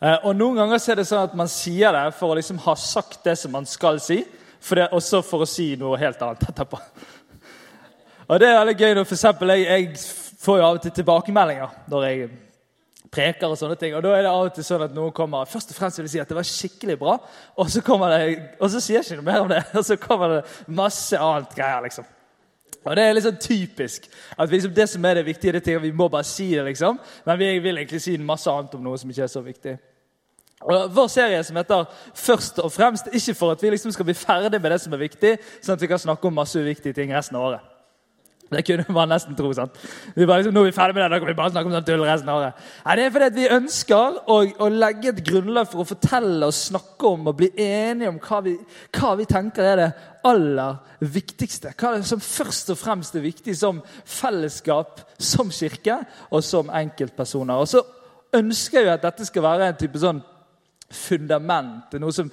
Eh, og Noen ganger er det sånn at man sier det for å liksom ha sagt det som man skal si, for det også for å si noe helt annet etterpå. Og Det er veldig gøy når for eksempel, jeg, jeg får jo av og til tilbakemeldinger når jeg preker. og sånne ting, og Da er det av og til sånn at noen kommer først og fremst vil si at det var skikkelig bra, og så, det, og så sier jeg ikke noe mer om det, og så kommer det masse annet greier. liksom. Og Det er sånn typisk. at liksom Det som er det viktige, det er at vi må bare si det. liksom. Men vi vil egentlig si masse annet om noe som ikke er så viktig. Og Vår serie som heter 'Først og fremst' ikke for at vi liksom skal bli ferdig med det som er viktig, sånn at vi kan snakke om masse uviktige ting resten av året. Det kunne man nesten tro. sant? Vi bare liksom, nå er vi ferdig med det, da kan vi bare snakke om sånn tull resten av året. Nei, det er fordi vi ønsker å, å, legge et grunnlag for å fortelle og snakke om og bli enige om hva vi, hva vi tenker er det aller viktigste. Hva er det som først og fremst er viktig som fellesskap, som kirke og som enkeltpersoner. Og så ønsker jeg at dette skal være en type sånn Det er noe som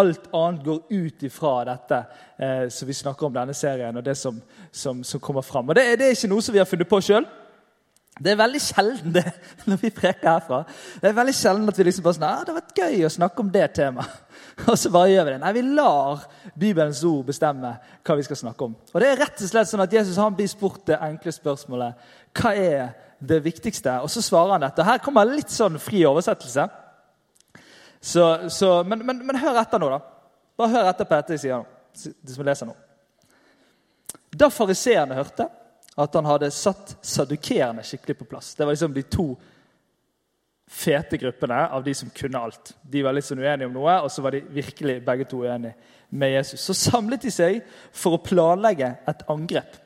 Alt annet går ut ifra dette eh, som vi snakker om denne serien, og det som, som, som kommer fram. Og det, det, er ikke noe som vi har funnet på sjøl. Det er veldig sjelden det, når vi preker herfra. Det er veldig sjelden at vi liksom bare sånn, ah, det har vært gøy å snakke om det temaet. Og så bare gjør vi det. Nei, vi lar Bibelens ord bestemme hva vi skal snakke om. Og det er rett og slett sånn at Jesus han blir spurt det enkle spørsmålet hva er det viktigste. Og så svarer han dette. Her kommer litt sånn fri oversettelse. Så, så, men, men, men, hør etter nå, da. Bare hør etter på dette jeg sier nå. Det som leser nå. Da fariseerne hørte at han hadde satt sadukerende skikkelig på plass Det var liksom de to fete gruppene av de som kunne alt. De var litt sånn uenige om noe, og så var de virkelig begge to uenige med Jesus. Så samlet de seg for å planlegge et angrep.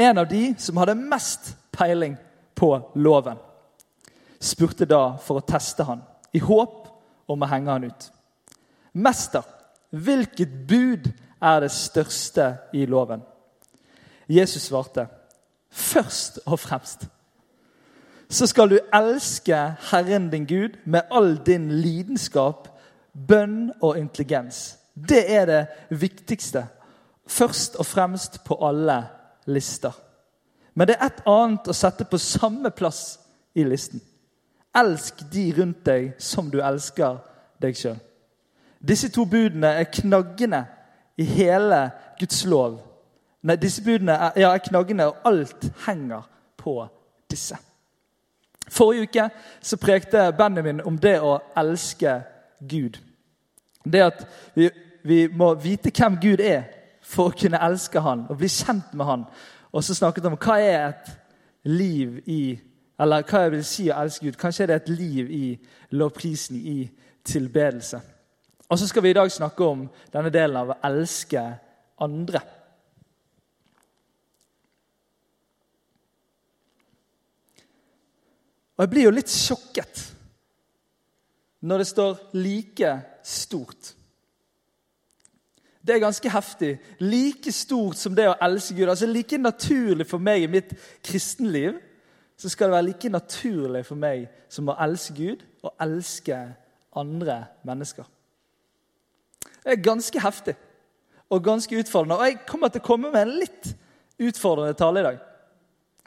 En av de som hadde mest peiling på loven, spurte da for å teste han i håp om å henge han ut. Mester, hvilket bud er det største i loven? Jesus svarte, først og fremst så skal du elske Herren din Gud med all din lidenskap, bønn og intelligens. Det er det viktigste. Først og fremst på alle lister. Men det er et annet å sette på samme plass i listen. Elsk de rundt deg som du elsker deg sjøl. Disse to budene er knaggene i hele Guds lov. Nei, disse budene er, ja, er knaggene, og alt henger på disse. Forrige uke så prekte Benjamin om det å elske Gud. Det at vi, vi må vite hvem Gud er for å kunne elske han og bli kjent med han. Og så snakket han om hva er et liv i Gud eller hva jeg vil si å elske Gud. Kanskje er det et liv i lovprisning, i tilbedelse. Og så skal vi i dag snakke om denne delen av å elske andre. Og jeg blir jo litt sjokket når det står 'like stort'. Det er ganske heftig. Like stort som det å elske Gud. Altså Like naturlig for meg i mitt kristenliv så skal det være like naturlig for meg som å elske Gud og elske andre mennesker. Det er ganske heftig og ganske utfordrende. Og jeg kommer til å komme med en litt utfordrende tale i dag.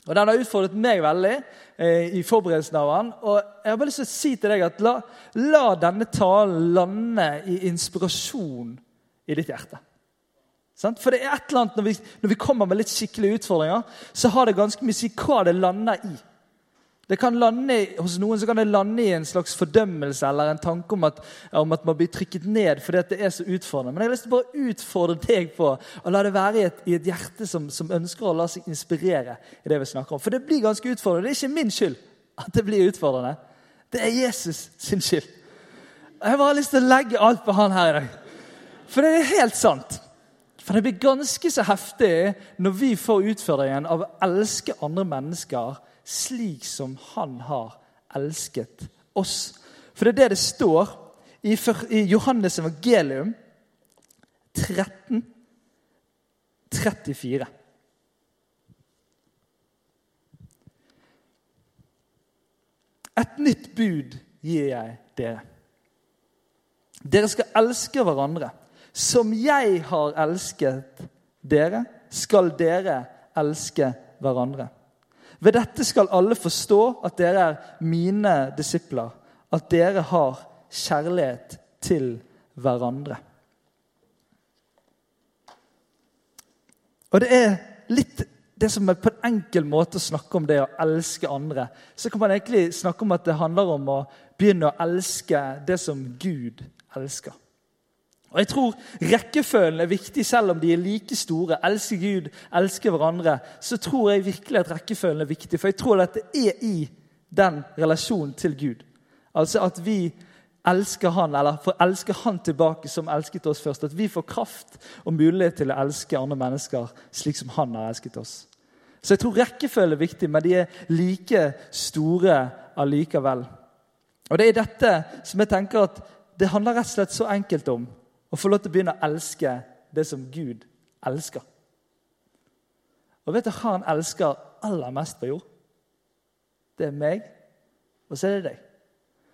Og Den har utfordret meg veldig eh, i forberedelsen av den. Og jeg har bare lyst til å si til deg at la, la denne talen lande i inspirasjon i ditt hjerte. For det er et eller annet når vi, når vi, kommer med litt skikkelige utfordringer, så har det ganske mye å si hva det lander i. Det kan lande, Hos noen så kan det lande i en slags fordømmelse eller en tanke om at, om at man blir trykket ned fordi det er så utfordrende. Men jeg har lyst til å bare utfordre deg på å la det være i et, i et hjerte som, som, ønsker å la seg inspirere. i det vi snakker om. For det blir ganske utfordrende. Det er ikke min skyld at det blir utfordrende. Det er Jesus sin skyld. Jeg bare har lyst til å legge alt på han her i dag. For det er helt sant. For det blir ganske så heftig når vi får utfordringen av å elske andre mennesker slik som han har elsket oss. For det er det det står i, Johannes evangelium 13, 34. Et nytt bud gir jeg dere. Dere skal elske hverandre. Som jeg har elsket dere, skal dere elske hverandre. Ved dette skal alle forstå at dere er mine disipler, at dere har kjærlighet til hverandre. Og det er litt det som er på en enkel måte å snakke om det å elske andre. Så kan man egentlig snakke om at det handler om å begynne å elske det som Gud elsker. Og jeg tror Rekkefølgen er viktig, selv om de er like store. Elsker Gud, elsker hverandre. Så tror jeg virkelig at rekkefølgen er viktig, for jeg tror at det er i den relasjonen til Gud. Altså at vi elsker Han, eller får elske Han tilbake som elsket oss først. At vi får kraft og mulighet til å elske andre mennesker slik som Han har elsket oss. Så jeg tror rekkefølgen er viktig, men de er like store allikevel. Og det er dette som jeg tenker at det handler rett og slett så enkelt om å få lov til å begynne å elske det som Gud elsker. Og vet du han elsker aller mest på jord? Det er meg, og så er det deg.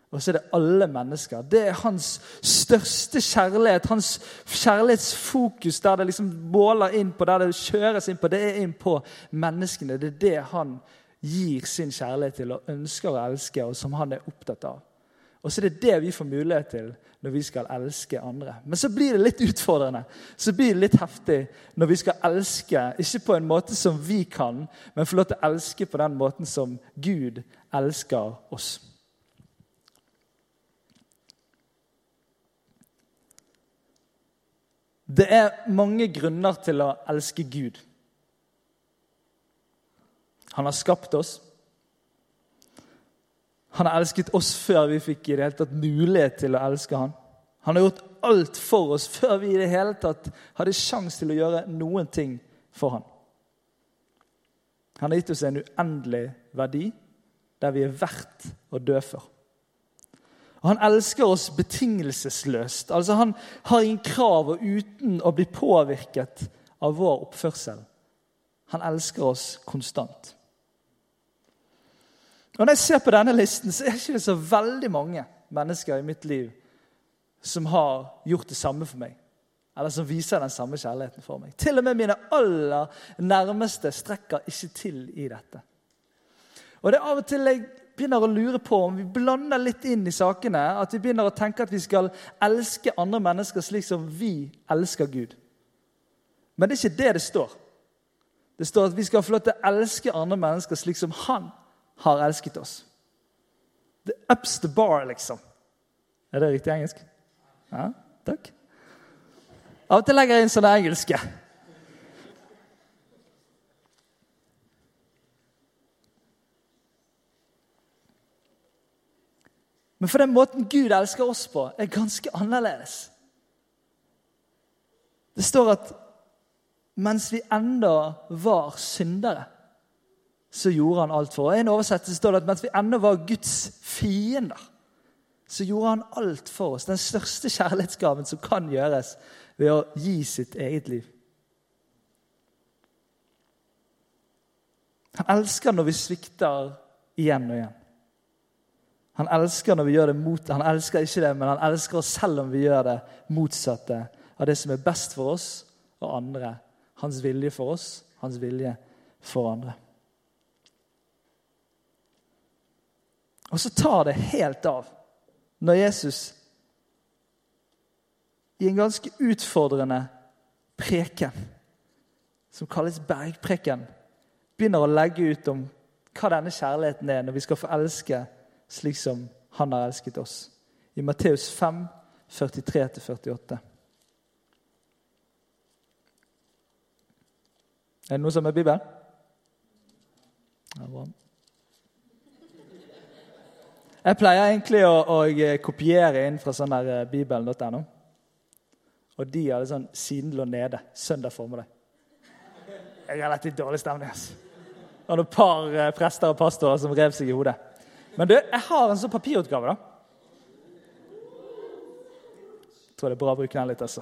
Og så er det alle mennesker. Det er hans største kjærlighet, hans kjærlighetsfokus, der det liksom måler inn på, der det kjøres inn på. Det er inn på menneskene. Det er det han gir sin kjærlighet til og ønsker å elske, og som han er opptatt av. Og så er det det vi får mulighet til når vi skal elske andre. Men så blir det litt utfordrende, så blir det litt heftig når vi skal elske, ikke på en måte som vi kan, men få lov til å elske på den måten som Gud elsker oss. Det er mange grunner til å elske Gud. Han har skapt oss. Han har elsket oss før vi fikk i det hele tatt mulighet til å elske han. Han har gjort alt for oss før vi i det hele tatt hadde sjanse til å gjøre noen ting for han. Han har gitt oss en uendelig verdi der vi er verdt å dø for. Og Han elsker oss betingelsesløst. Altså Han har ingen krav og uten å bli påvirket av vår oppførsel. Han elsker oss konstant. Og Når jeg ser på denne listen, så er det ikke så veldig mange mennesker i mitt liv som har gjort det samme for meg. Eller som viser den samme kjærligheten for meg. Til og med mine aller nærmeste strekker ikke til i dette. Og det er av og til jeg begynner å lure på om vi blander litt inn i sakene. At vi begynner å tenke at vi skal elske andre mennesker slik som vi elsker Gud. Men det er ikke det det står. Det står at vi skal få lov til å elske andre mennesker slik som Han har elsket oss. The ups the bar, liksom. Er det riktig engelsk? Ja, takk. Av og til legger jeg inn sånne engelske. Men for den måten Gud elsker oss på, er ganske annerledes. Det står at mens vi enda var syndere så gjorde han alt for oss. I en oversettelse står det at mens vi ennå var Guds fiender, så gjorde han alt for oss. Den største kjærlighetsgaven som kan gjøres ved å gi sitt eget liv. Han elsker når vi svikter igjen og igjen. Han elsker når vi gjør det mot Han elsker ikke det, men han elsker oss selv om vi gjør det motsatte av det som er best for oss og andre. Hans vilje for oss, hans vilje for andre. Og så tar det helt av når Jesus i en ganske utfordrende preken, som kalles bergpreken, begynner å legge ut om hva denne kjærligheten er når vi skal få elske slik som han har elsket oss. I Matteus 5, 43-48. Er det noe som er Bibelen? Ja, bra. Jeg pleier egentlig å, å kopiere inn fra sånn der eh, bibelen.no. Og de hadde sånn siden lå nede søndag formiddag. Jeg har relativt dårlig stemning. altså. Og noen par eh, prester og pastorer som rev seg i hodet. Men du, jeg har en sånn papirutgave, da. Jeg tror det er bra å bruke den litt, altså.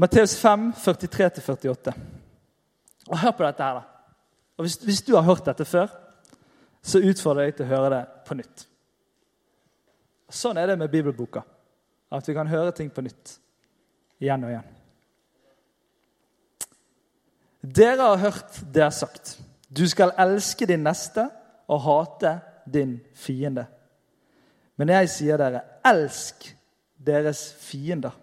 Matteus 5, 43-48. Og Hør på dette her, da. Og hvis, hvis, du har hørt dette før, så utfordrer jeg deg til å høre det på nytt. Sånn er det med bibelboka. At vi kan høre ting på nytt. Igjen og igjen. Dere har hørt det er sagt. Du skal elske din neste og hate din fiende. Men jeg sier dere, elsk deres fiender.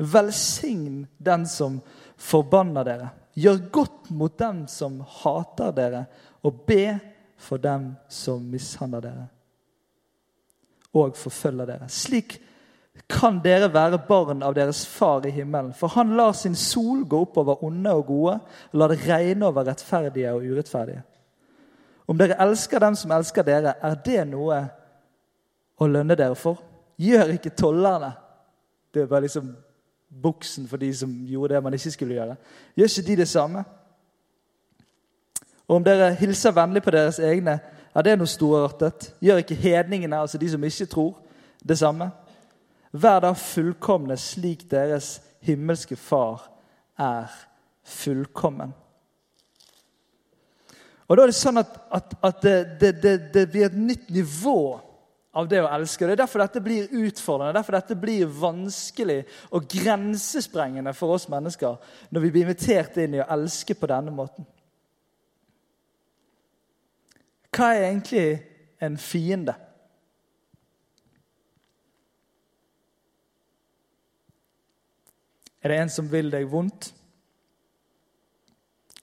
Velsign den som forbanner dere. Gjør godt mot dem som hater dere, og be for dem som mishandler dere og forfølger dere. Slik kan dere være barn av deres far i himmelen. For han lar sin sol gå opp over onde og gode, og lar det regne over rettferdige og urettferdige. Om dere elsker dem som elsker dere, er det noe å lønne dere for? Gjør ikke tollerne Det var liksom buksen for de som gjorde det man ikke skulle gjøre. Gjør ikke de det samme? Og om dere hilser vennlig på deres egne, ja, det er noe storartet? Gjør ikke hedningene, altså de som ikke tror, det samme? Vær da fullkomne slik deres himmelske Far er fullkommen. Og Da er det sånn at, at, at det, det, det, blir et nytt nivå av det å elske. Det er derfor dette blir utfordrende, derfor dette blir vanskelig og grensesprengende for oss mennesker når vi blir invitert inn i å elske på denne måten. Hva er egentlig en fiende? Er det en som vil deg vondt?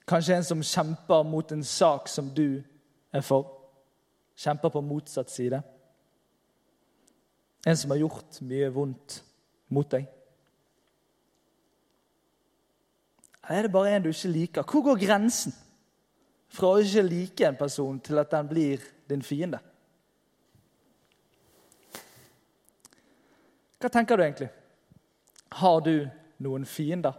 Kanskje en som kjemper mot en sak som du er for? Kjemper på motsatt side? En som har gjort mye vondt mot deg? Eller er det bare en du ikke liker? Hvor går grensen fra å ikke like en person til at den blir din fiende? Hva tenker du egentlig? Har du noen fiender.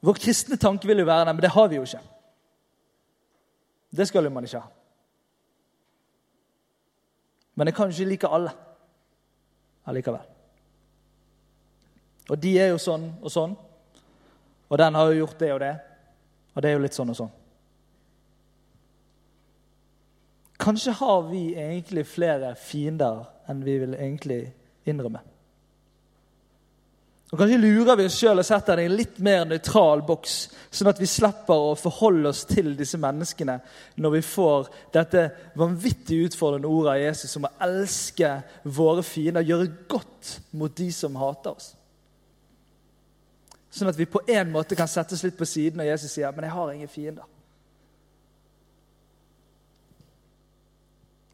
Vår kristne tanke vil jo være det, men det har vi jo ikke. Det skal jo man ikke ha. Men jeg kan jo ikke like alle allikevel. Og de er jo sånn og sånn, og den har jo gjort det og det, og det er jo litt sånn og sånn. Kanskje har vi egentlig flere fiender enn vi vil egentlig innrømme. Og Kanskje lurer vi oss sjøl og setter det i en litt mer nøytral boks, sånn at vi slipper å forholde oss til disse menneskene når vi får dette vanvittig utfordrende ordet av Jesus om å elske våre fiender, gjøre godt mot de som hater oss. Sånn at vi på en måte kan sette oss litt på siden når Jesus sier men jeg har ingen fiender.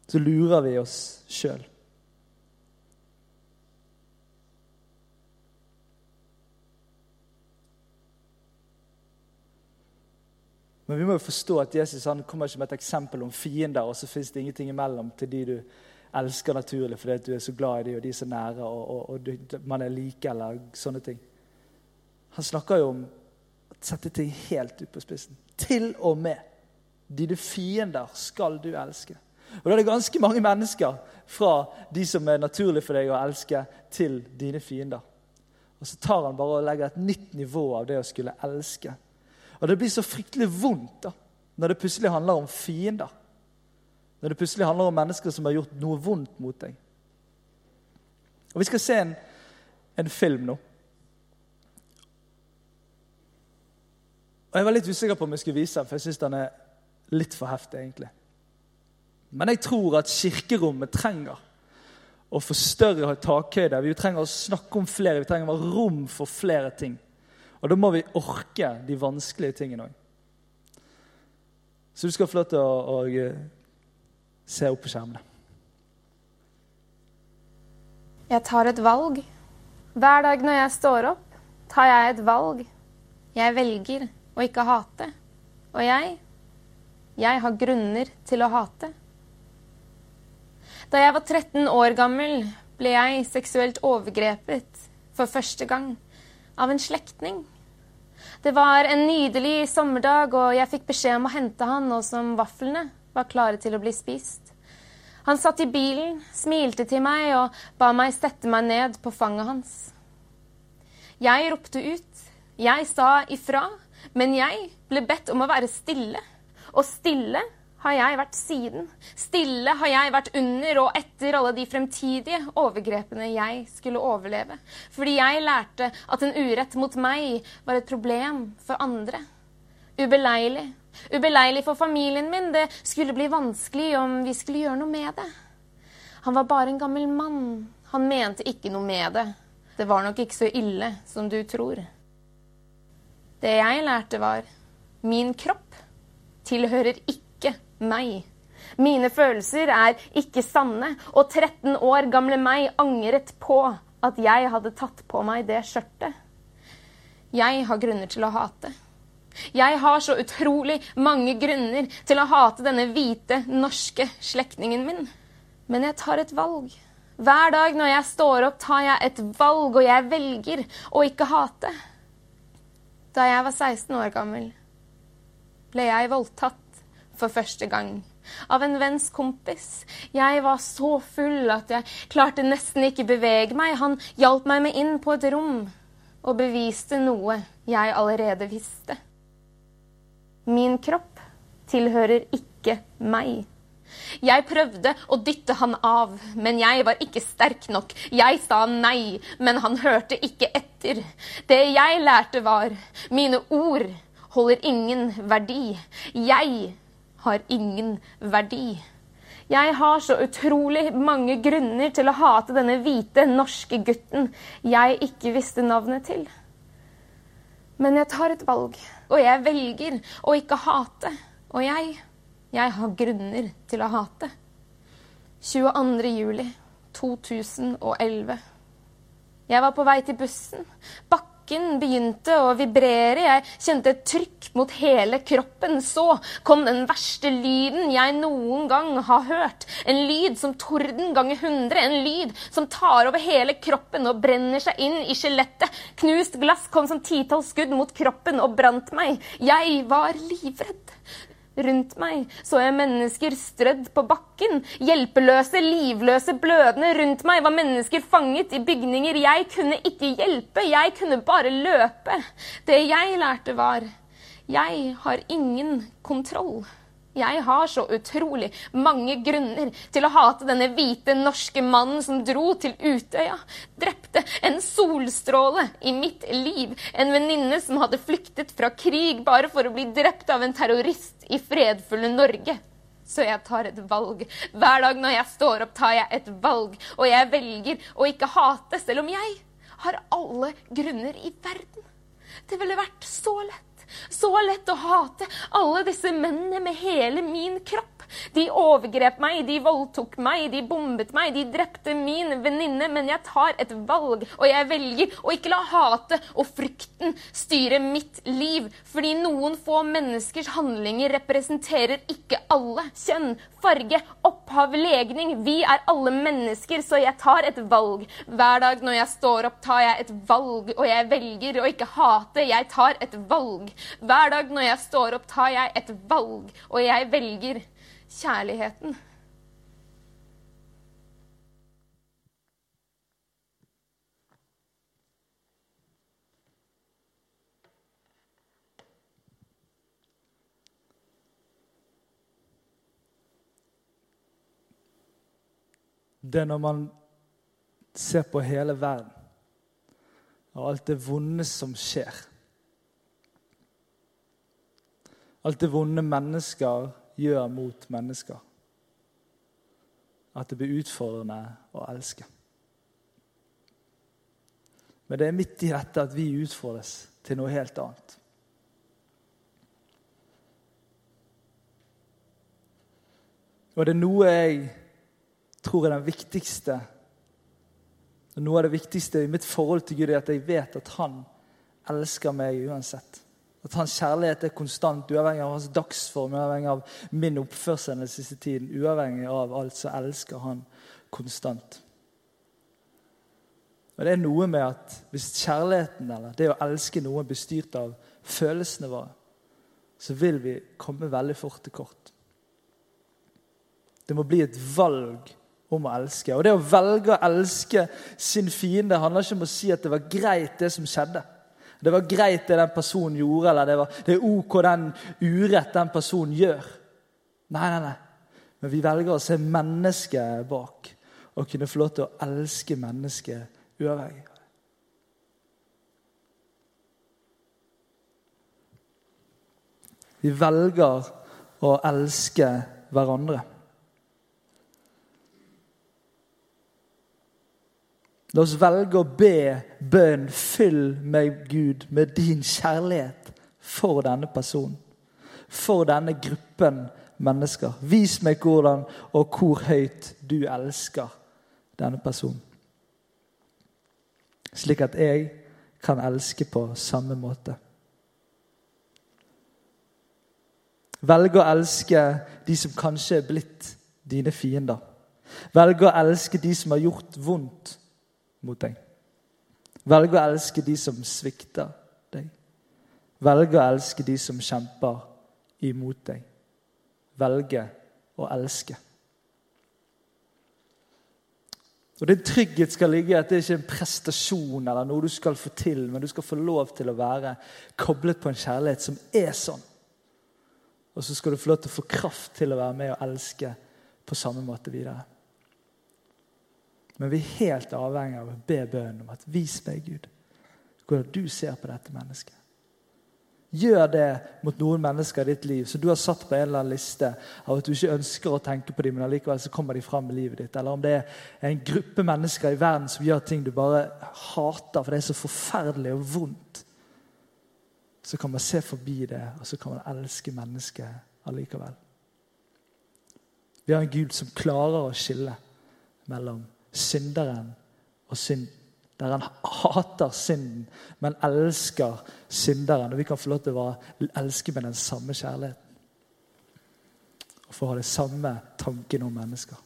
så lurer vi oss sjøl. Men vi må jo forstå at Jesus han kommer ikke med et eksempel om fiender, og så fins det ingenting imellom til de du elsker naturlig fordi du er så glad i dem, og de er så nære, og, og, og man er like, eller sånne ting. Han snakker jo om å sette ting helt ut på spissen. Til og med dine fiender skal du elske. Og da er det ganske mange mennesker fra de som er naturlig for deg å elske, til dine fiender. Og så tar han bare og legger et nytt nivå av det å skulle elske. Og det blir så fryktelig vondt da, når det plutselig handler om fiender. Når det plutselig handler om mennesker som har gjort noe vondt mot deg. Og Vi skal se en, en film nå. Og Jeg var litt usikker på om jeg skulle vise den, for jeg syns den er litt for heftig. egentlig. Men jeg tror at kirkerommet trenger å få større takhøyde. Vi trenger å snakke om flere, vi trenger å ha rom for flere ting. Og da må vi orke de vanskelige tingene òg. Så du skal få lov til å, å, eh, se opp på skjermene. Jeg tar et valg. Hver dag når jeg står opp, tar jeg et valg. Jeg velger å ikke hate. Og jeg Jeg har grunner til å hate. Da jeg var 13 år gammel, ble jeg seksuelt overgrepet for første gang av en slektning. Det var en nydelig sommerdag, og jeg fikk beskjed om å hente han nå som vaflene var klare til å bli spist. Han satt i bilen, smilte til meg og ba meg sette meg ned på fanget hans. Jeg ropte ut. Jeg sa ifra. Men jeg ble bedt om å være stille. Og stille har jeg vært siden. Stille har jeg vært under og etter alle de fremtidige overgrepene jeg skulle overleve. Fordi jeg lærte at en urett mot meg var et problem for andre. Ubeleilig. Ubeleilig for familien min. Det skulle bli vanskelig om vi skulle gjøre noe med det. Han var bare en gammel mann. Han mente ikke noe med det. Det var nok ikke så ille som du tror. Det jeg lærte, var min kropp tilhører ikke meg. Mine følelser er ikke sanne, og 13 år gamle meg angret på at jeg hadde tatt på meg det skjørtet. Jeg har grunner til å hate. Jeg har så utrolig mange grunner til å hate denne hvite, norske slektningen min. Men jeg tar et valg. Hver dag når jeg står opp, tar jeg et valg, og jeg velger å ikke hate. Da jeg var 16 år gammel, ble jeg voldtatt for første gang av en venns kompis. Jeg var så full at jeg klarte nesten ikke bevege meg. Han hjalp meg med inn på et rom og beviste noe jeg allerede visste. Min kropp tilhører ikke meg. Jeg prøvde å dytte han av, men jeg var ikke sterk nok. Jeg sa nei, men han hørte ikke etter. Det jeg lærte, var mine ord holder ingen verdi. Jeg har ingen verdi. Jeg har så utrolig mange grunner til å hate denne hvite, norske gutten jeg ikke visste navnet til. Men jeg tar et valg, og jeg velger å ikke hate. Og jeg jeg har grunner til å hate. 22. juli 2011. Jeg var på vei til bussen. Bakken begynte å vibrere. Jeg kjente et trykk mot hele kroppen. Så kom den verste lyden jeg noen gang har hørt. En lyd som torden ganger hundre. En lyd som tar over hele kroppen og brenner seg inn i skjelettet. Knust glass kom som titalls skudd mot kroppen og brant meg. Jeg var livredd. Rundt meg så jeg mennesker strødd på bakken. Hjelpeløse, livløse, blødende. Rundt meg var mennesker fanget i bygninger. Jeg kunne ikke hjelpe, jeg kunne bare løpe. Det jeg lærte, var jeg har ingen kontroll. Jeg har så utrolig mange grunner til å hate denne hvite norske mannen som dro til Utøya. Drepte en solstråle i mitt liv. En venninne som hadde flyktet fra krig bare for å bli drept av en terrorist i fredfulle Norge. Så jeg tar et valg. Hver dag når jeg står opp, tar jeg et valg. Og jeg velger å ikke hate, selv om jeg har alle grunner i verden. Det ville vært så lett så lett å hate alle disse mennene med hele min kropp. De overgrep meg, de voldtok meg, de bombet meg, de drepte min venninne. Men jeg tar et valg, og jeg velger å ikke la hatet og frykten styre mitt liv. Fordi noen få menneskers handlinger representerer ikke alle. Kjønn, farge, opphav, legning. Vi er alle mennesker, så jeg tar et valg. Hver dag når jeg står opp, tar jeg et valg, og jeg velger å ikke hate. Jeg tar et valg. Hver dag når jeg står opp, tar jeg et valg, og jeg velger kjærligheten. Det er når man ser på hele verden og alt det vonde som skjer. Alt det vonde mennesker gjør mot mennesker. At det blir utfordrende å elske. Men det er midt i dette at vi utfordres til noe helt annet. Og det er noe jeg tror er den viktigste Noe av det viktigste i mitt forhold til Gud er at jeg vet at han elsker meg uansett. At hans kjærlighet er konstant, uavhengig av hans dagsform, uavhengig av min oppførsel den siste tiden. Uavhengig av alt, så elsker han konstant. Og det er noe med at Hvis kjærligheten eller det å elske noen blir styrt av følelsene våre, så vil vi komme veldig fort til kort. Det må bli et valg om å elske. Og det å velge å elske sin fiende handler ikke om å si at det var greit, det som skjedde. Det var greit, det den personen gjorde, eller det, var, det er ok den urett den personen gjør. Nei, nei, nei. Men vi velger å se mennesket bak og kunne få lov til å elske mennesket uavhengig. Vi velger å elske hverandre. La oss velge å be bønn 'Fyll meg, Gud, med din kjærlighet' for denne personen. For denne gruppen mennesker. Vis meg hvordan og hvor høyt du elsker denne personen. Slik at jeg kan elske på samme måte. Velge å elske de som kanskje er blitt dine fiender. Velge å elske de som har gjort vondt mot deg. Velge å elske de som svikter deg. Velge å elske de som kjemper imot deg. Velge å elske. Og Din trygghet skal ligge i at det ikke er en prestasjon eller noe du skal få til, men du skal få lov til å være koblet på en kjærlighet som er sånn. Og så skal du få lov til å få kraft til å være med og elske på samme måte videre. Men vi er helt avhengig av å be bønnen om at vis meg, Gud, hvordan du ser på dette mennesket. Gjør det mot noen mennesker i ditt liv som du har satt på en eller annen liste av at du ikke ønsker å tenke på dem, men allikevel så kommer de fram i livet ditt. Eller om det er en gruppe mennesker i verden som gjør ting du bare hater, for det er så forferdelig og vondt. Så kan man se forbi det, og så kan man elske mennesket allikevel. Vi har en Gud som klarer å skille mellom synderen og synd. Der han hater synden, men elsker synderen. Og vi kan få lov til å elske med den samme kjærligheten. Og få ha det samme tanken om mennesker.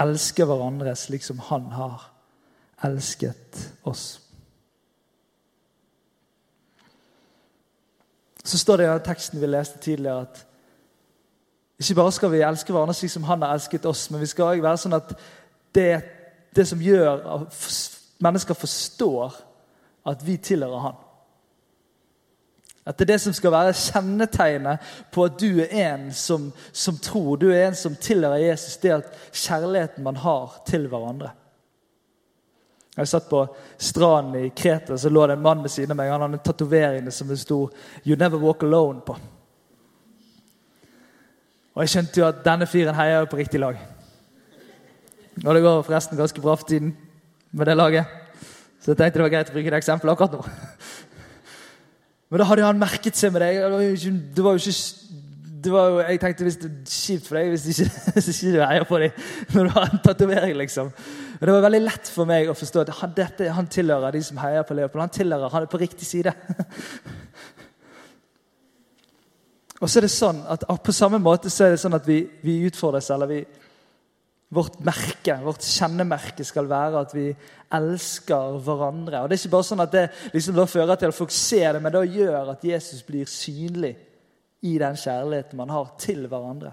Elske hverandre slik som han har elsket oss. Så står det i teksten vi leste tidligere, at ikke bare skal vi elske hverandre slik som han har elsket oss, men vi skal også være sånn at det, det som gjør at mennesker forstår at vi tilhører han. At det er det som skal være kjennetegnet på at du er en som, som tror, du er en som tilhører Jesus. Det er at kjærligheten man har til hverandre. Jeg satt på stranden i Kreta, så lå det en mann ved siden av meg. Han hadde tatoveringene som det sto 'You never walk alone' på. Og jeg skjønte jo at denne fyren heier på riktig lag. Og det går forresten ganske bra for tiden med det laget. Så jeg tenkte det var greit å bruke det eksempelet akkurat nå. Men da hadde han merket seg med. Det det var jo ikke det var jo, jeg tenkte hvis det er kjipt for deg hvis ikke, hvis ikke du heier på dem når du har en tatovering. liksom. Men det var veldig lett for meg å forstå at han, dette, han tilhører de som heier på Leopold. Han tilhører, han er på riktig side. Og så er det sånn at På samme måte så er det sånn at vi, vi utfordres, eller vi, Vårt merke, vårt kjennemerke skal være at vi elsker hverandre. Og Det er ikke bare sånn at det liksom da fører til at folk ser det, men det gjør at Jesus blir synlig i den kjærligheten man har til hverandre.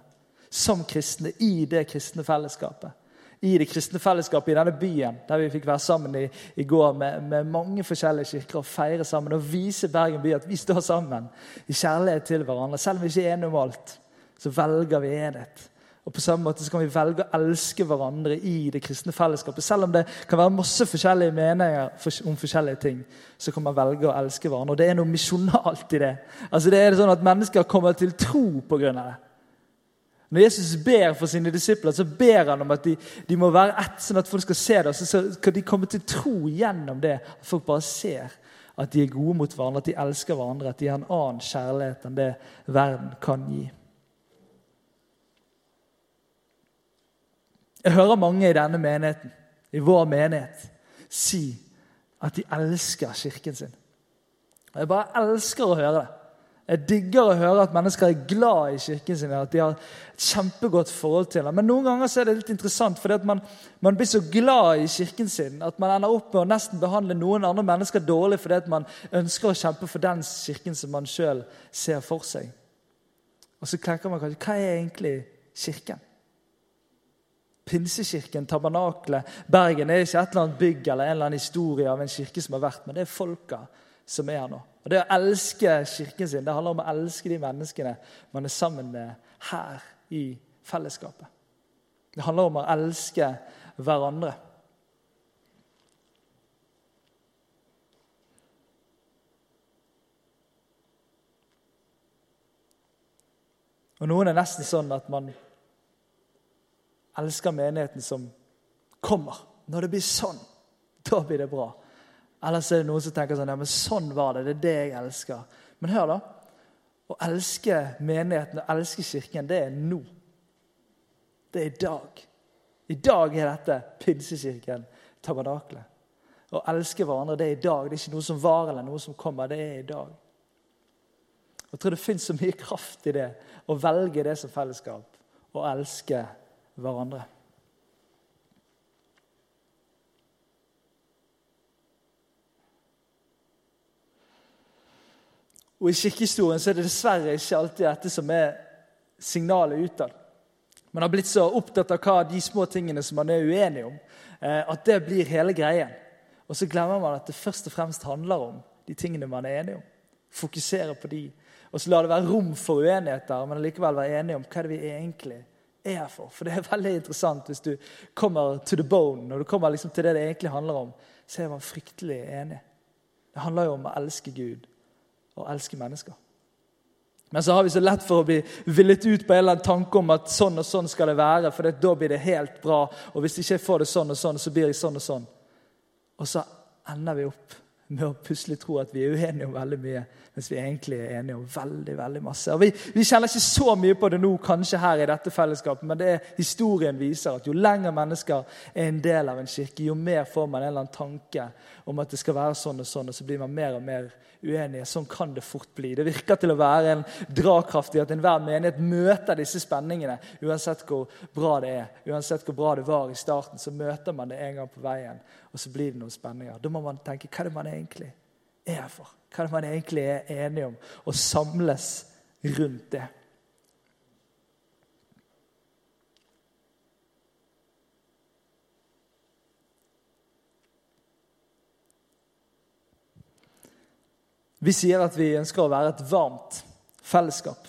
Som kristne i det kristne fellesskapet i det kristne fellesskapet i denne byen, der vi fikk være sammen i, i går med, med, mange forskjellige kirker og feire sammen og vise Bergen by at vi står sammen i kjærlighet til hverandre. Selv om vi ikke er enige om alt, så velger vi enhet. Og På samme måte så kan vi velge å elske hverandre i det kristne fellesskapet. Selv om det kan være masse forskjellige meninger om forskjellige ting, så kan man velge å elske hverandre. Og Det er noe misjonalt i det. Altså det er sånn at Mennesker kommer til tro pga. det. Når Jesus ber for sine disipler, så ber han om at de, de må være ett, sånn at folk skal se det. Så skal de komme til tro gjennom det. At folk bare ser at de er gode mot hverandre, at de elsker hverandre, at de har en annen kjærlighet enn det verden kan gi. Jeg hører mange i denne menigheten, i vår menighet, si at de elsker kirken sin. Og Jeg bare elsker å høre det. Jeg digger å høre at mennesker er glad i kirken sin, at de har et kjempegodt forhold til den. Men noen ganger er det litt interessant, fordi man, man, blir så glad i kirken sin at man ender opp med å nesten behandle noen andre mennesker dårlig fordi man ønsker å kjempe for den kirken som man sjøl ser for seg. Og så tenker man kanskje hva er egentlig kirken? Pinsekirken, tabernaklet, Bergen er ikke et eller annet bygg eller en eller annen historie av en kirke som har vært, men det er folka som er her nå. Og Det å elske kirken sin det handler om å elske de menneskene man er sammen med her i fellesskapet. Det handler om å elske hverandre. Og Noen er nesten sånn at man elsker menigheten som kommer. Når det blir sånn, da blir det bra. Ellers er det noen som tenker sånn ja, men sånn var det. Det er det jeg elsker. Men hør, da. Å elske menigheten og elske kirken, det er nå. Det er i dag. I dag er dette pinsekirken, tabernaklet. Å elske hverandre, det er i dag. Det er ikke noe som var eller noe som kommer. Det er i dag. Jeg tror det fins så mye kraft i det å velge det som fellesskap. Å elske hverandre. Og I kirkehistorien så er det dessverre ikke alltid dette som er signalet utad. Man har blitt så opptatt av hva de små tingene som man er uenig om, eh, at det blir hele greien. Og så glemmer man at det først og fremst handler om de tingene man er enig om. Fokusere på de. Og så la det være rom for uenigheter, men likevel være enige om hva det vi egentlig er her for. For det er veldig interessant hvis du kommer to the bone, når du kommer liksom til det det egentlig handler om, så er man fryktelig enig. Det handler jo om å elske Gud og elske mennesker. Men så har vi så lett for å bli villet ut på en eller annen tanke om at sånn og sånn skal det være, for da blir det helt bra. Og hvis ikke jeg får det sånn og sånn, så blir jeg sånn og sånn. Og så ender vi opp med å plutselig tro at vi er uenige om veldig mye, mens vi egentlig er enige om veldig veldig masse. Og vi, vi, kjenner ikke så mye på det nå, kanskje her i dette fellesskapet, men det er historien viser at jo lenger mennesker er en del av en kirke, jo mer får man en eller annen tanke om at det skal være sånn og sånn, og så blir man mer og mer uenige. Sånn kan det fort bli. Det virker til å være en dragkraft i at enhver menighet møter disse spenningene. Uansett hvor bra det er, uansett hvor bra det var i starten, så møter man det en gang på veien, og så blir det noen spenninger. Da må man tenke hva er det man egentlig er for? Hva er det man egentlig er enige om? Og samles rundt det. Vi sier at vi ønsker å være et varmt fellesskap.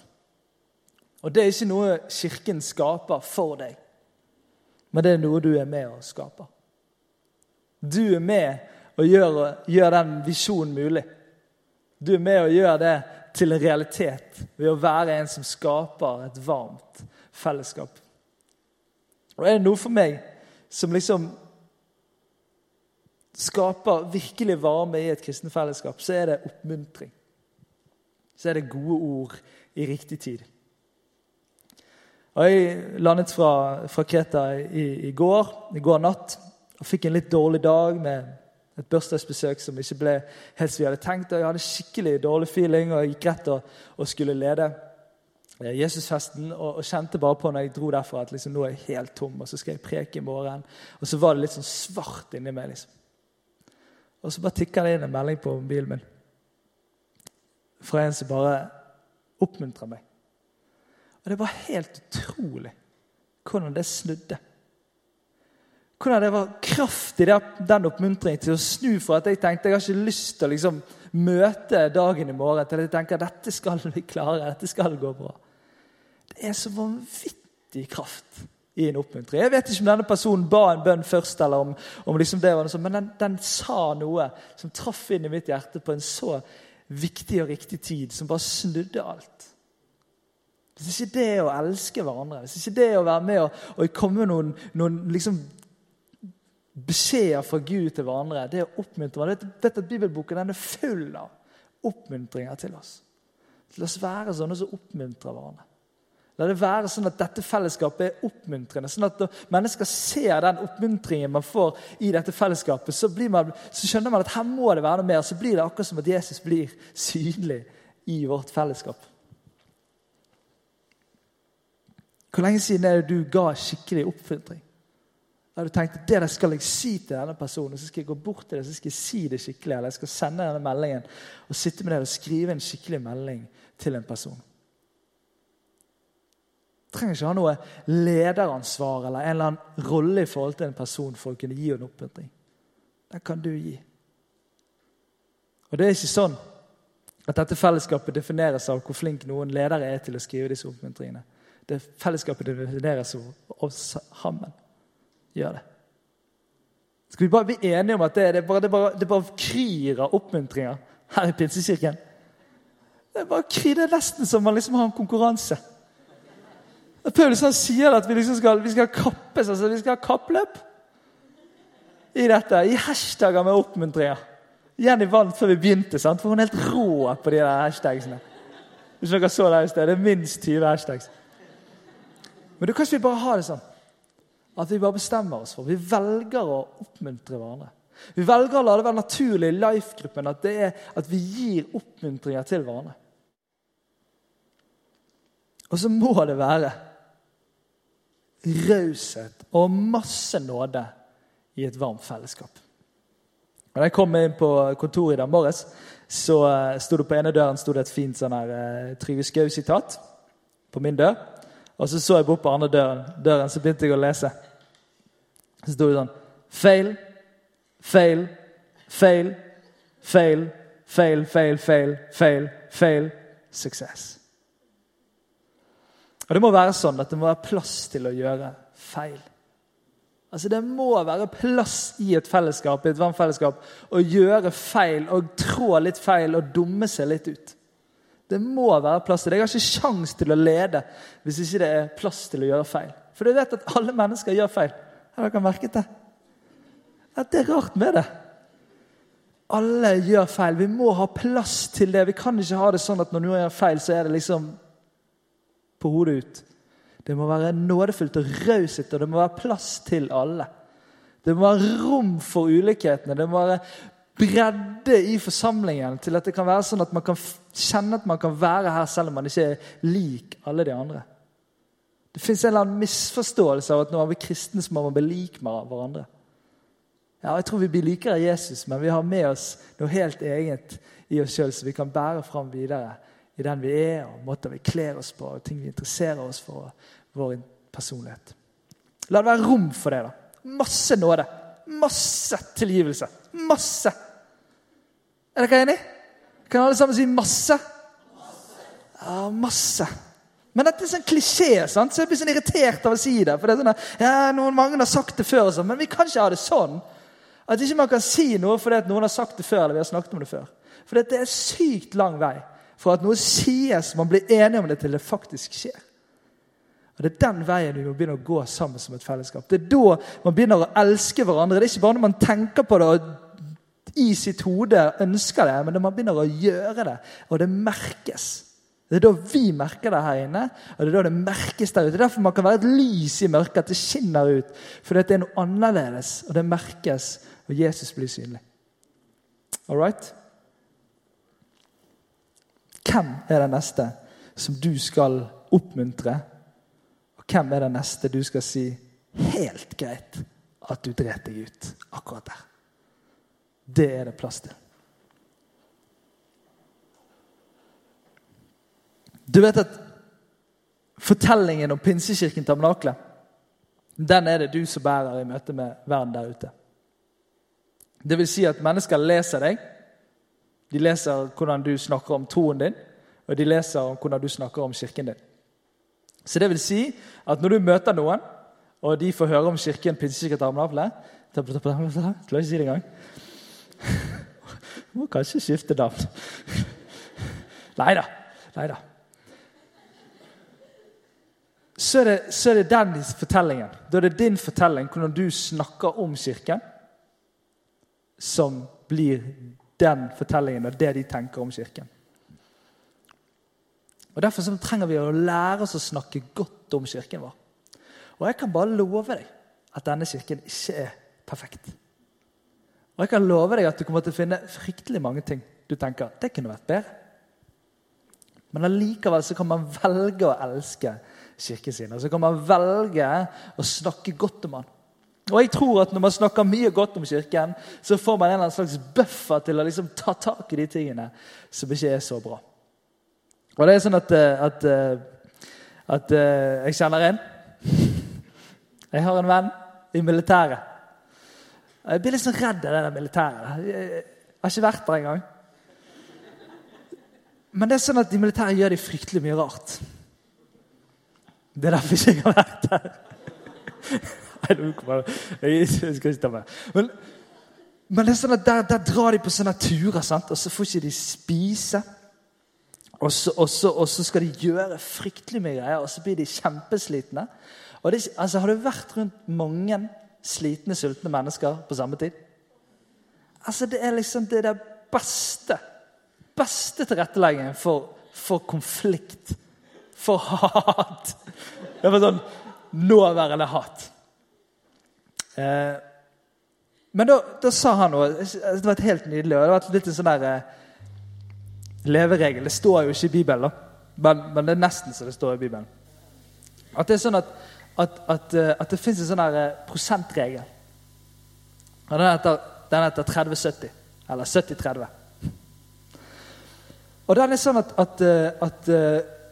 Og Det er ikke noe Kirken skaper for deg, men det er noe du er med og skaper. Du er med og gjør, gjør den visjonen mulig. Du er med og gjør det til en realitet ved å være en som skaper et varmt fellesskap. Og Er det noe for meg som liksom skaper virkelig varme i et kristenfellesskap, så er det oppmuntring. Så er det gode ord i riktig tid. Og Jeg landet fra, fra Kreta i, i, går, i går natt og fikk en litt dårlig dag med et bursdagsbesøk som ikke ble helt som vi hadde tenkt. og Jeg hadde skikkelig dårlig feeling og jeg gikk rett og, og skulle lede eh, Jesusfesten og, og, kjente bare på når jeg dro derfra at liksom, nå er jeg helt tom, og så skal jeg preke i morgen. Og så var det litt sånn svart inni meg. liksom. Og så bare tikker det inn en melding på mobilen min fra en som bare oppmuntrer meg. Og det var helt utrolig hvordan det snudde. Hvordan det var kraft i den oppmuntringen til å snu fra at jeg tenkte jeg har ikke lyst til å liksom møte dagen i morgen til at jeg tenker dette skal vi klare, dette skal gå bra. Det er så vanvittig kraft i en oppmuntring. Jeg vet ikke om denne personen ba en bønn først, eller om, om liksom det var noe sånt, men den, den, sa noe som traff inn i mitt hjerte på en så viktig og riktig tid, som bare snudde alt. Hvis ikke det å elske hverandre, hvis ikke det å være med og, og komme med noen, noen liksom beskjeder fra Gud til hverandre, det er å oppmuntre hverandre. Vet Bibelboken den er full av oppmuntringer til oss. Til oss være sånne som oppmuntrer hverandre. La det være sånn at dette fellesskapet er oppmuntrende. sånn at Når mennesker ser den oppmuntringen man får i dette fellesskapet, så, man, så, skjønner man at her må det være noe mer. Så blir det akkurat som at Jesus blir synlig i vårt fellesskap? Hvor lenge siden er det du ga skikkelig oppmuntring? Da du tenkte det der skal jeg si til denne personen, så skal jeg gå bort til det, så skal jeg si det skikkelig, eller jeg skal sende denne meldingen og sitte med det og skrive en skikkelig melding til en person. Trenger ikke ha noe lederansvar eller en eller annen rolle i forhold til en person for å kunne gi en oppmuntring. Den kan du gi. Og det er ikke sånn at dette fellesskapet defineres av hvor flink noen ledere er til å skrive disse oppmuntringene. Det Fellesskapet defineres av oss sammen. Gjør det. Skal vi bare bli enige om at det, det, bare, det, bare, det bare kryr av oppmuntringer her i Pinsekirken? Det er bare kryr, det er nesten som man liksom har en konkurranse. Paulus han sier at vi liksom skal, vi skal kappes, altså vi skal ha kappløp i dette. I hashtagger med oppmuntringer. Jenny vant før vi begynte, sant? for hun er helt rå på de der hashtagsene. Hvis dere så Det det er minst 20 hashtags. Men du, kanskje vi bare har det sånn at vi bare bestemmer oss for Vi velger å oppmuntre hverandre. Vi velger å la det være naturlig i life-gruppen at, at vi gir oppmuntringer til hverandre. Og så må det være raushet og masse nåde i et varmt fellesskap. Da jeg kom inn på kontoret i dag morges, så uh, sto det på ene døren et fint sånn her uh, Trygve Skau-sitat på min dør. Og så så jeg bort på andre døren, døren, så begynte jeg å lese. Så sto det sånn Feil, feil, feil, feil, feil, feil, feil, feil, feil, suksess. Og Det må være sånn at det må være plass til å gjøre feil. Altså Det må være plass i et fellesskap i et vannfellesskap å gjøre feil og trå litt feil og dumme seg litt ut. Det må være plass til det. Jeg har ikke sjans til å lede hvis ikke det er plass til å gjøre feil. For du vet at alle mennesker gjør feil. Har dere merket det? At det er rart med det. Alle gjør feil. Vi må ha plass til det. Vi kan ikke ha det sånn at når noen gjør feil, så er det liksom på hodet ut. Det må være nådefullt og raushet, og det må være plass til alle. Det må være rom for ulikhetene. Det må være bredde i forsamlingen til at det kan være sånn at man kan kjenne at man kan være her selv om man ikke er lik alle de andre. Det fins en eller annen misforståelse av at når man blir kristen, så må bli lik med hverandre. Ja, Jeg tror vi blir likere Jesus, men vi har med oss noe helt eget i oss sjøl, så vi kan bære fram videre i den vi er, og måter vi kler oss på, og ting vi interesserer oss for, og vår personlighet. La det være rom for det. da. Masse nåde. Masse tilgivelse. Masse. Er dere enig? Kan alle sammen si masse? Ja, masse. Men dette er sånn klisjé, sant? så jeg blir sånn irritert av å si det. for det er sånn, ja, noen Mange har sagt det før, sånn, men vi kan ikke ha det sånn. At ikke man kan si noe fordi at noen har sagt det før. eller vi har snakket om det før. For det er sykt lang vei fra at noe sies, man blir enige om det, til det faktisk skjer. Og Det er den veien vi må begynne å gå sammen som et fellesskap. Det er da man begynner å elske hverandre. Det er ikke bare når man tenker på det og i sitt hode ønsker det, men når man begynner å gjøre det, og det merkes. Det er da vi merker det her inne, og det er da det merkes der ute. Det er derfor man kan være et lys i mørket, at det skinner ut. Fordi det er noe annerledes, og det merkes, og Jesus blir synlig. All right? Hvem er det neste som du skal oppmuntre? Og hvem er det neste du skal si helt greit at du dret deg ut akkurat der? Det er det plass til. Du vet at fortellingen om Pinsekirken Tabernakle den er det du som bærer i møte med verden der ute. Det vil si at mennesker leser deg de leser hvordan du snakker om troen din, og de leser om hvordan du snakker om kirken din. Så det vil si at når du møter noen, og de får høre om kirken Pinsekirken Damnavle Klarer ikke si det engang. Må kanskje skifte navn. Nei da. Nei da. Så er, det, så er det den fortellingen. Da er det din fortelling, hvordan du snakker om Kirken, som blir den fortellingen og det de tenker om Kirken. Og Derfor så trenger vi å lære oss å snakke godt om Kirken vår. Og jeg kan bare love deg at denne kirken ikke er perfekt. Og jeg kan love deg at du kommer til å finne fryktelig mange ting du tenker det kunne vært bedre. Men allikevel så kan man velge å elske kirken sin. Og så kan man velge å snakke godt om den. Og jeg tror at Når man snakker mye godt om Kirken, så får man en eller annen slags buffer til å liksom ta tak i de tingene som ikke er så bra. Og det er sånn at, eh, at, eh, at eh, jeg kjenner en. Jeg har en venn i militæret. Jeg blir litt sånn redd av det der militæret. Jeg har ikke vært der engang. Men det er sånn at de militære gjør de fryktelig mye rart. Det er derfor ikke jeg har vært der. Jeg skal ikke ta meg. Men, men er sånn der, der drar de på sånne turer, sant? og så får ikke de spise. Og så, og, så, og så, skal de gjøre fryktelig mye greier, og så blir de kjempeslitne. Det, altså, Har du vært rundt mange slitne, sultne mennesker på samme tid? Altså, Det er liksom det der beste beste tilretteleggingen for, for konflikt, for hat. Det var sånn nåværende hat. Eh, men da, da, sa han noe Det var et helt nydelig. og Det var litt en sånn der eh, leveregel. Det står jo ikke i Bibelen, men, men, det er nesten så det står i Bibelen. At det er sånn at, at, at, eh, at det fins en sånn der, prosentregel. Og den heter, heter 30-70. Eller 70-30. Og den er sånn at, at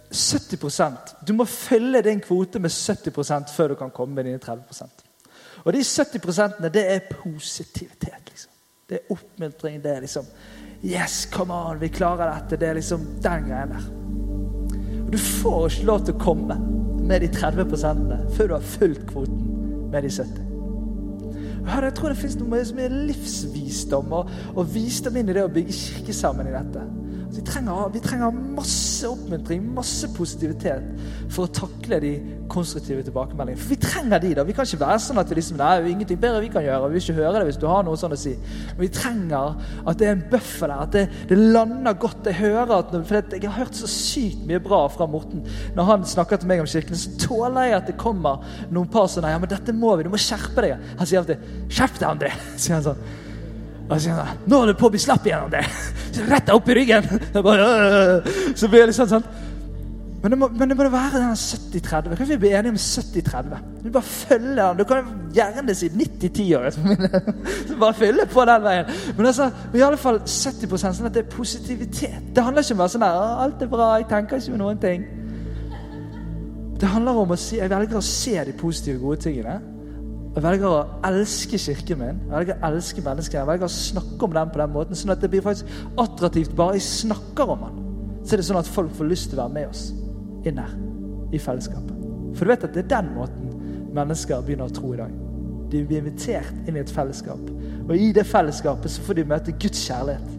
70% Du må fylle din kvote med 70% før du kan komme med dine 30 Og de 70% det er positivitet. liksom. Det er oppmuntring. Det er liksom Yes, come on, vi klarer dette. Det er liksom den greien der. Og Du får ikke lov til å komme med de 30 før du har fulgt kvoten med de 70. Jeg tror det fins noe som er livsvisdom og, og visdom inn i det å bygge kirke sammen i dette. Vi trenger, vi trenger, masse oppmuntring, masse positivitet for å takle de konstruktive tilbakemeldingene. For vi trenger de da. Vi kan ikke være sånn at vi liksom, det er ingenting bedre vi kan gjøre. Vi vil ikke høre det hvis du har noe sånn å si. Men vi trenger at det er en bøffel der, at det, det lander godt. Jeg hører at, for jeg har hørt så sykt mye bra fra Morten. Når han snakker til meg om kirken, så tåler jeg at det kommer noen par sånn Ja, men dette må vi. Du må skjerpe deg. Han sier alltid 'Skjerp deg, André', sier han sånn. Og så sier han, 'Nå er du på å bli slapp igjen, det Rett opp i ryggen. Bare, så blir det litt sånn. Men det må, men det må være den 70-30. Kan vi bli enige om 70-30? Du bare følger den. Du kan gjerne si 90-10-året. bare fylle på den veien. Men altså, i alle fall 70% sånn at det er positivitet. Det handler ikke om å være sånn der, 'Alt er bra, jeg tenker ikke på noen ting'. Det handler om å si, jeg velger å se de positive, gode tingene. Jeg velger å elske kirken min, jeg velger å elske mennesker. Jeg velger å snakke om den på den måten, sånn at det blir faktisk attraktivt bare jeg snakker om den. Så er det sånn at folk får lyst til å være med oss inn her i fellesskapet. For du vet at det er den måten mennesker begynner å tro i dag. De blir invitert inn i et fellesskap. Og i det fellesskapet så får de møte Guds kjærlighet.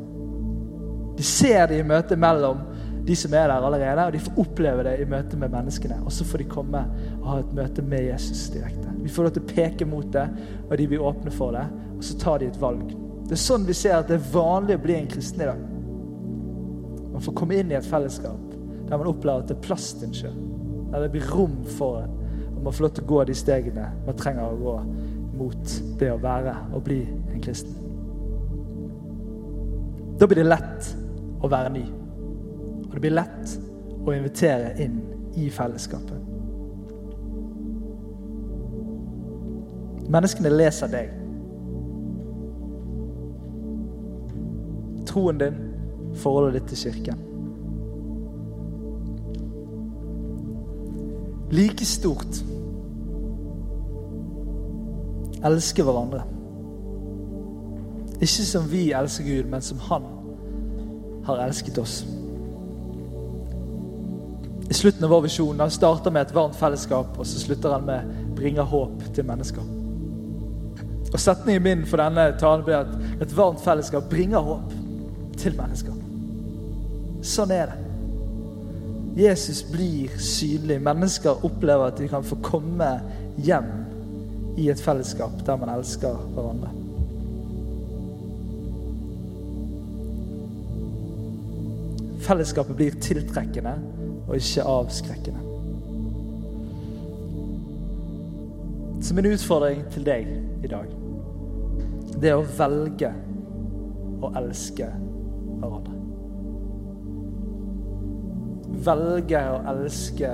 De ser det i møtet mellom de som er der allerede, og de får oppleve det i møte med menneskene. Og så får de komme og ha et møte med Jesus direkte. Vi får lov til å peke mot det, og de blir åpne for det. Og så tar de et valg. Det er sånn vi ser at det er vanlig å bli en kristen i dag. Man får komme inn i et fellesskap der man opplever at det er plass til en sjøl. Der det blir rom for en. Og man får lov til å gå de stegene man trenger å gå mot det å være og bli en kristen. Da blir det lett å være ny. Det blir lett å invitere inn i fellesskapet. Menneskene leser deg. Troen din, forholdet ditt til kirken. Like stort elske hverandre. Ikke som vi elsker Gud, men som Han har elsket oss. Slutten av vår visjon Den starter med et varmt fellesskap, og så slutter han med 'bringer håp til mennesker'. Og Setningen min for denne talen blir at et varmt fellesskap bringer håp til mennesker. Sånn er det. Jesus blir synlig. Mennesker opplever at de kan få komme hjem i et fellesskap der man elsker hverandre. Fellesskapet blir tiltrekkende og ikke avskrekkende. Så min utfordring til deg i dag, det er å velge å elske hverandre. Velge å elske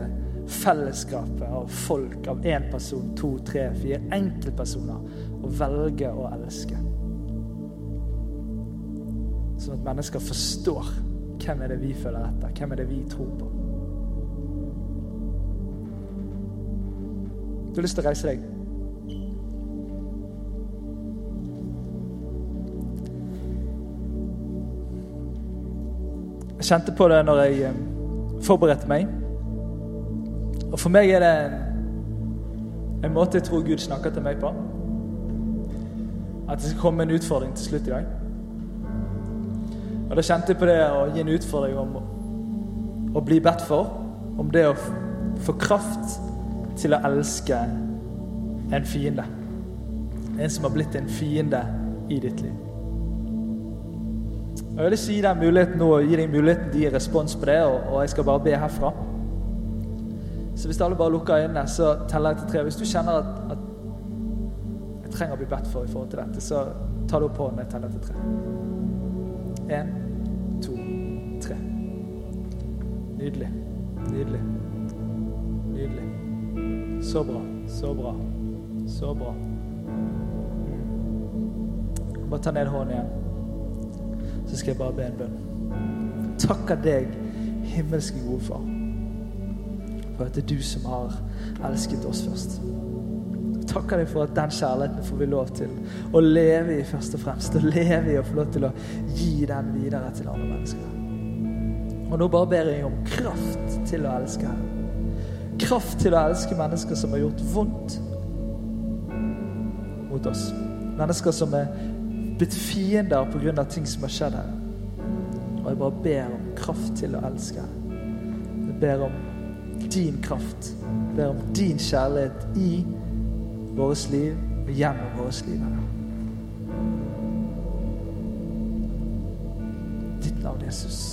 fellesskapet av folk, av én person, to, tre, fire enkeltpersoner. Og velge å elske. Sånn at mennesker forstår hvem er det vi føler etter, hvem er det vi tror på. Du har lyst til å reise deg. Jeg kjente på det når jeg eh, forberedte meg. Og for meg er det en, måte jeg tror Gud snakker til meg på. At det skal komme en utfordring til slutt i dag. Og da kjente jeg på det å gi en utfordring om å bli bedt for. Om det å få kraft til å elske en fiende. En som har blitt en fiende i ditt liv. Og Jeg vil gi deg muligheten nå, gi deg muligheten til å gi respons på det, og, jeg skal bare be herfra. Så hvis alle bare lukker øynene, så teller jeg til tre. Hvis du kjenner at, at jeg trenger å bli bedt for i forhold til dette, så ta det opp hånden jeg teller til tre. Én, to, tre. Nydelig. Nydelig. Så bra. Så bra. Så bra. Bare ta ned hånden igjen så skal jeg bare be en bønn. Takker deg, himmelske gode far, for at det er du som har elsket oss først. Takker deg for at den kjærligheten får vi lov til å leve i først og fremst. Å leve i og få lov til å gi den videre til andre mennesker. Og nå bare ber jeg om kraft til å elske. Kraft til å elske mennesker som har gjort vondt mot oss. Mennesker som er blitt fiender pga. ting som har skjedd her. Og jeg bare ber om kraft til å elske. Jeg ber om din kraft. Jeg ber om din kjærlighet i vårt liv og gjennom vårt liv. Ditt navn, Jesus.